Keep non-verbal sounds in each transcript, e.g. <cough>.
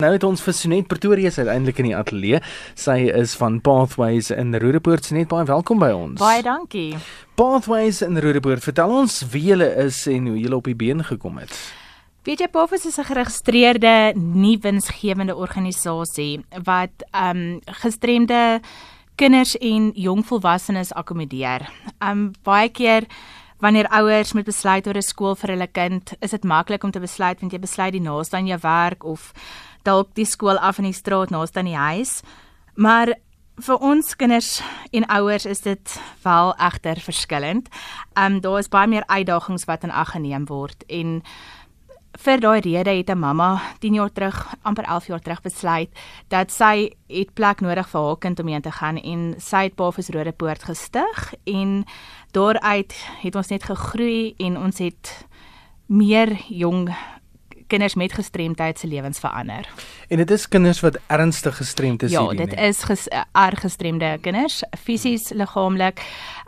Nou het ons vir Sonet Pretoria se uiteindelik in die ateljee. Sy is van Pathways in Roodepoort. Sonet, baie welkom by ons. Baie dankie. Pathways in Roodepoort. Vertel ons wie julle is en hoe julle op die been gekom het. PJ Pathways is 'n geregistreerde nie-winsgewende organisasie wat ehm um, gestremde kinders en jong volwassenes akkommodeer. Ehm um, baie keer Wanneer ouers moet besluit oor 'n skool vir hulle kind, is dit maklik om te besluit want jy besluit die naaste aan jou werk of dalk die skool af in die straat naaste aan die huis. Maar vir ons kinders en ouers is dit wel egter verskillend. Ehm um, daar is baie meer uitdagings wat in ag geneem word en vir daai rede het 'n mamma 10 jaar terug, amper 11 jaar terug besluit dat sy het plek nodig vir haar kind om heen te gaan en sy het Paafs Rode Poort gestig en daaruit het ons net gegroei en ons het meer jong kinders met gestremdheid se lewens verander. En dit is kinders wat ernstig gestremd is ja, hierdie. Ja, dit is ges, erg gestremde kinders, fisies, liggaamlik,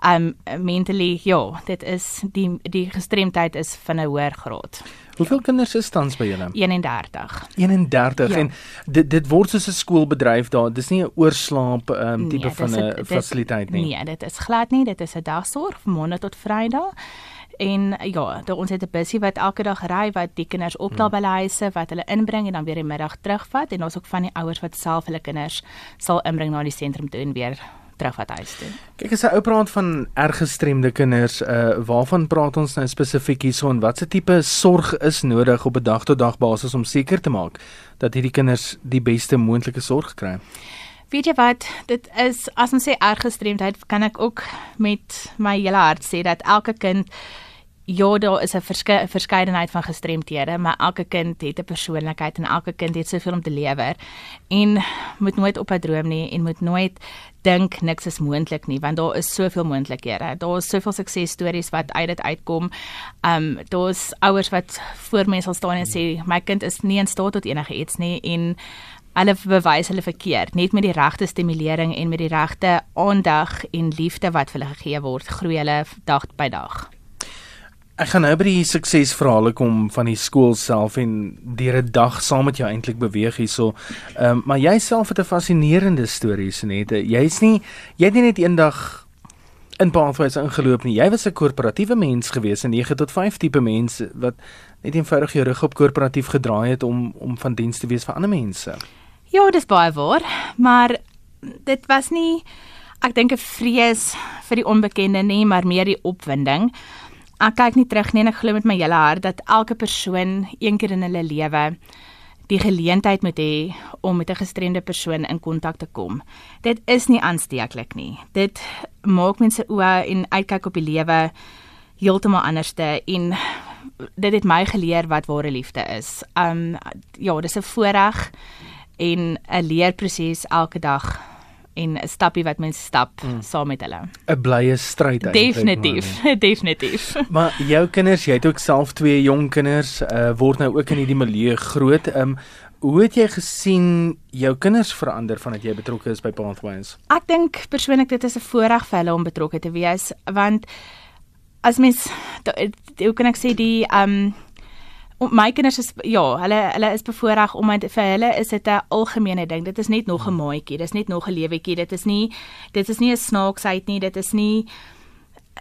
um mentally, ja, dit is die die gestremdheid is van 'n hoër graad. Hoeveel kinders is tans by julle? 31. 31 ja. en dit dit word soos 'n skoolbedryf daar. Dis nie 'n oorslaap um, tipe nee, van 'n fasiliteit nie. Nee, dit is glad nie. Dit is 'n dagsorg van maandag tot Vrydag. En ja, daar ons het 'n busie wat elke dag ry wat die kinders optel hmm. by hulle huise wat hulle inbring en dan weer die middag terugvat en ons ook van die ouers wat self hulle kinders sal inbring na die sentrum toe en weer terugvat huis toe. Kyk as 'n ou praat van erg gestremde kinders, uh waarvan praat ons nou spesifiek hierso en watse tipe sorg is nodig op 'n dag tot dag basis om seker te maak dat hierdie kinders die beste moontlike sorg kry? Weet jy wat, dit is as ons sê erg gestremdheid, kan ek ook met my hele hart sê dat elke kind Ja, daar is 'n verske verskeidenheid van gestremthede, maar elke kind het 'n persoonlikheid en elke kind het soveel om te lewer. En moet nooit op 'n droom nie en moet nooit dink niks is moontlik nie, want daar is soveel moontlikhede. Daar is soveel suksesstories wat uit dit uitkom. Um daar's ouers wat voor mense sal staan en sê my kind is nie in staat tot enige iets nie en hulle bewys hulle verkeerd. Net met die regte stimulering en met die regte aandag en liefde wat vir hulle gegee word, groei hulle dag by dag. Ek gaan nou by die suksesverhale kom van die skool self en deur 'n dag saam met jou eintlik beweeg hierso. Ehm um, maar jy self het 'n fascinerende storie Senette. Jy's nie jy het nie net eendag in Pathways ingeloop nie. Jy was 'n korporatiewe mens gewees, 'n 9 tot 5 tipe mens wat net eenvoudig jou rug op korporatief gedraai het om om van diens te wees vir ander mense. Ja, dis baie waar, maar dit was nie ek dink 'n vrees vir die onbekende nie, maar meer die opwinding ek kyk nie terug nie en ek glo met my hele hart dat elke persoon een keer in hulle lewe die geleentheid moet hê om met 'n gestremde persoon in kontak te kom. Dit is nie aansteeklik nie. Dit maak mense oë en uitkyk op die lewe heeltemal anderste en dit het my geleer wat ware liefde is. Um ja, dis 'n voorreg en 'n leerproses elke dag en 'n stappie wat mens stap mm. saam met hulle. 'n Blye stryd eintlik. Definitief, man. <laughs> definitief. Maar jou kinders, jy het ook self twee jong kinders, uh, word nou ook in hierdie milieu groot. Um hoe het jy gesien jou kinders verander vandat jy betrokke is by Pathways? Ek dink persoonlik dit is 'n voorreg vir hulle om betrokke te wees want as mens hoe kan ek sê die um my kinders is ja, hulle hulle is bevoorreg om vir hulle is dit 'n algemene ding. Dit is net nog 'n maatjie, dit is net nog 'n lewetjie. Dit is nie dit is nie 'n snaaksheid nie, dit is nie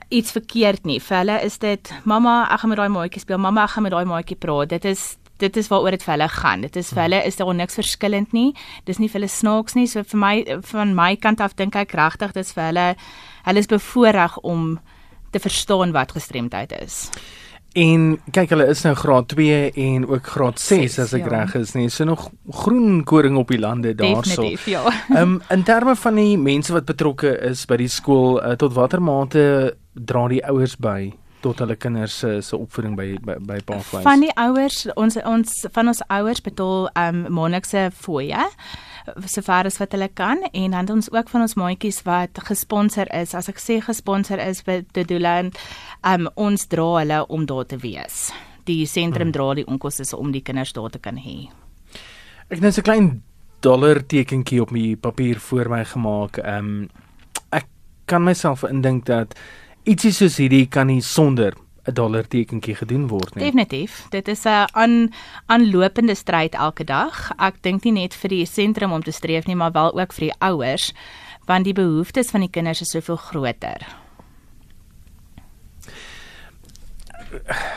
iets verkeerd nie. Vir hulle is dit mamma, ek gaan met daai maatjie speel. Mamma, ek gaan met daai maatjie praat. Dit is dit is waaroor dit vir hulle gaan. Dit is vir hulle is daar niks verskillend nie. Dis nie vir hulle snaaks nie. So vir my van my kant af dink ek regtig dis vir hulle hulle is bevoorreg om te verstaan wat gestremdheid is. En kyk hulle is nou graad 2 en ook graad 6 as ek ja. reg is nie. So nog groen koring op die lande daarso. Definitief, ja. <laughs> Ehm um, in terme van die mense wat betrokke is by die skool, uh, tot watter mate dra die ouers by tot hulle kinders se se opvoeding by by, by Pathways? Van die ouers, ons ons van ons ouers betaal ehm um, maandelikse fooie sover as wat hulle kan en dan ons ook van ons maatjies wat gesponsor is. As ek sê gesponsor is the Duland, um, ons dra hulle om daar te wees. Die sentrum hmm. dra die onkoste om die kinders daar te kan hê. Ek net 'n klein dollar tekentjie op my papier voor my gemaak. Ehm um, ek kan myself indink dat ietsie soos hierdie kan nie sonder 'n dollar tekentjie gedoen word nie. Definitief. Dit is 'n aan aanlopende stryd elke dag. Ek dink nie net vir die sentrum om te streef nie, maar wel ook vir die ouers want die behoeftes van die kinders is soveel groter.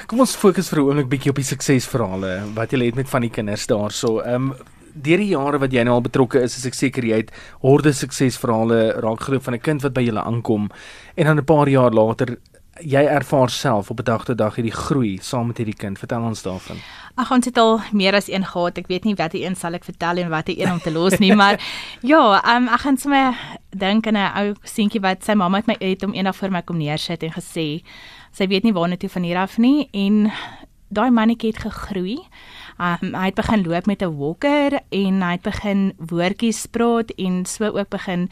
Kom ons fokus vir 'n oomblik bietjie op die suksesverhale wat jy het met van die kinders daarso. Ehm um, deur die jare wat jy nou al betrokke is, is ek seker jy het horde suksesverhale raakgeloop van 'n kind wat by julle aankom en dan 'n paar jaar later jy ervaar self op 'n dag tot dag hierdie groei saam met hierdie kind. Vertel ons daarvan. Ag ons het al meer as een gehad. Ek weet nie watter een sal ek vertel en watter een om te los nie, maar <laughs> ja, um, ek gaan sommer dink aan 'n ou seentjie wat sy mamma het my het om eendag vir my kom neersit en gesê sy weet nie waarna toe van hier af nie en daai mannetjie het gegroei. Um, hy het begin loop met 'n walker en hy het begin woordjies praat en so ook begin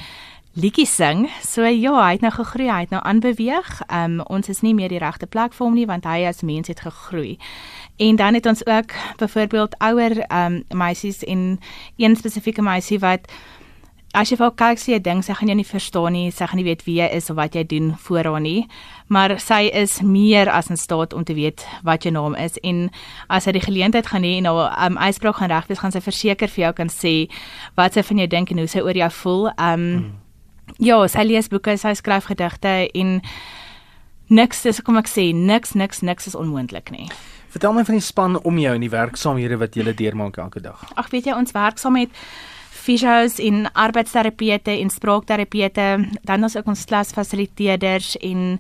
liedjies sing. So ja, hy het nou gegroei, hy het nou aanbeweeg. Um ons is nie meer die regte plek vir hom nie want hy as mens het gegroei. En dan het ons ook byvoorbeeld ouer um meisies en een spesifieke meisie wat as jy vir haar kyk sê jy dink sy gaan jou nie verstaan nie, sy gaan nie weet wie jy is of wat jy doen voor haar nie. Maar sy is meer as in staat om te weet wat jou naam is en as sy die geleentheid gaan hê en haar um uitspraak gaan reg wees, gaan sy verseker vir jou kan sê wat sy van jou dink en hoe sy oor jou voel. Um hmm Ja, sy lees boeke, sy skryf gedigte en niks, dis kom ek sê, niks, niks, niks is onmoontlik nie. Vertel my van die span om jou en die werksaamhede wat julle deurmaak elke dag. Ag, weet jy, ons werk saam met fisios en arbeidsterapeute en spraakterapeute, dan ons ook ons klasfasiliteerders en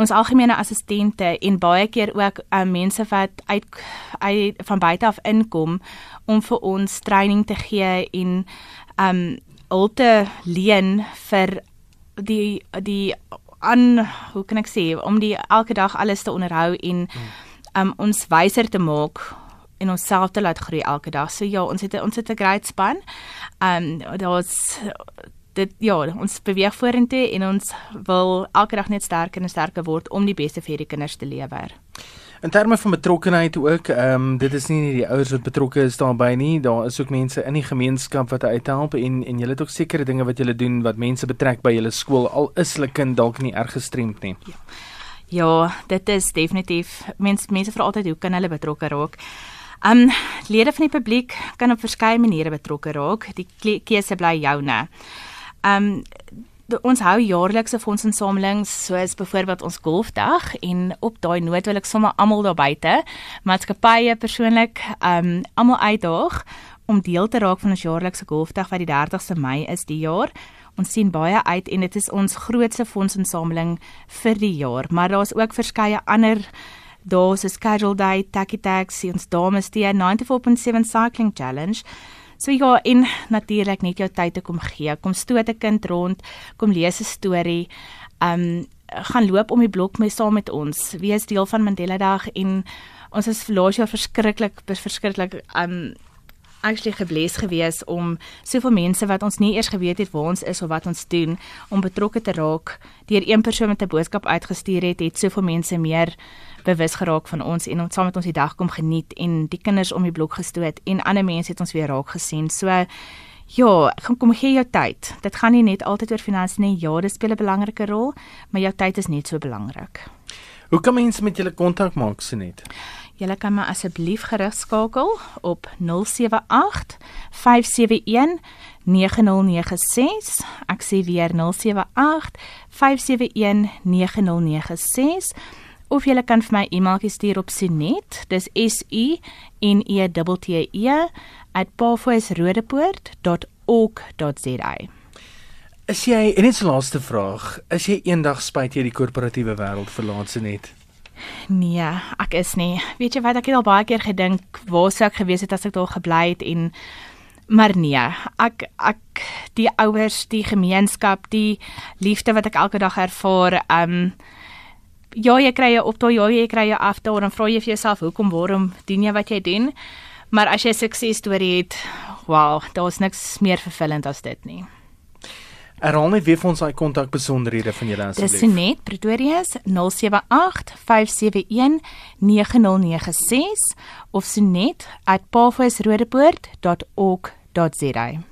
ons algemene assistente en baie keer ook uh, mense wat uit, uit van buite af inkom om vir ons training te gee en um hulp te leen vir die die aan hoe kan ek sê om die elke dag alles te onderhou en um, ons wyser te maak en onsself te laat groei elke dag. So ja, ons het ons het 'n great span. Um daar's dit ja, ons beweeg vorentoe en ons wil elke dag net sterker en sterker word om die beste vir die kinders te lewer. In terme van betrokkenheid ook, ehm um, dit is nie net die ouers wat betrokke is daarbey nie, daar is ook mense in die gemeenskap wat uithelp en en julle het ook sekere dinge wat julle doen wat mense betrek by julle skool al is hulle kind dalk nie erg gestremd nie. Ja. Ja, dit is definitief mense mense vra altyd hoe kan hulle betrokke raak? Um lede van die publiek kan op verskeie maniere betrokke raak. Die keuse bly joune. Um ons hou jaarlikse fondsinsamelings soos byvoorbeeld ons golfdag en op daai noot wil ek sommer almal daar buite maatskappye persoonlik um almal uitdaag om deel te raak van ons jaarlikse golfdag wat die 30ste Mei is die jaar. Ons sien baie uit en dit is ons grootste fondsinsameling vir die jaar, maar daar's ook verskeie ander daar's 'n schedule day, tacky taxi, ons dames die 94.7 cycling challenge So ja, en natuurlik net jou tyd te kom gee. Kom stoot 'n kind rond, kom lees 'n storie. Um gaan loop om die blok mee saam met ons. Wees deel van Mandela Dag en ons is verlaas jaar verskriklik verskriklik um actually gebless gewees om soveel mense wat ons nie eers geweet het waar ons is of wat ons doen om betrokke te raak. Deur een persoon met 'n boodskap uitgestuur het, het soveel mense meer bewus geraak van ons en ons saam met ons die dag kom geniet en die kinders om die blok gestoot en ander mense het ons weer raak gesien. So ja, kom kom gee jou tyd. Dit gaan nie net altyd oor finansies nie. Ja, dit speel 'n belangrike rol, maar jou tyd is net so belangrik. Hoe kan mense met julle kontak maak, Senet? Julle kan my asseblief gerig skakel op 078 571 9096. Ek sê weer 078 571 9096 of jy kan vir my e-mailtjie stuur op Sinet, dis S U N E T T E @pafoesrodepoort.org.za. Is jy en dit is die laaste vraag, is jy eendag spyt jy die korporatiewe wêreld verlaat Sinet? Nee, ek is nie. Weet jy wat ek het al baie keer gedink waar sou ek gewees het as ek daar gebly het en maar nee, ek ek die ouers, die gemeenskap, die liefde wat ek elke dag ervaar, ehm um, ja, jy kry 'n opdaai, ja, jy kry 'n afdaai, dan vra jy vir jouself hoekom waarom doen jy wat jy doen? Maar as jy 'n suksesstorie het, wow, daar's niks meer vervullend as dit nie. Herhaal net weer vir ons daai kontak besonderhede van julle asseblief. Dis net Pretoria 078 571 9096 of sonet@pafoesrodepoort.org.za.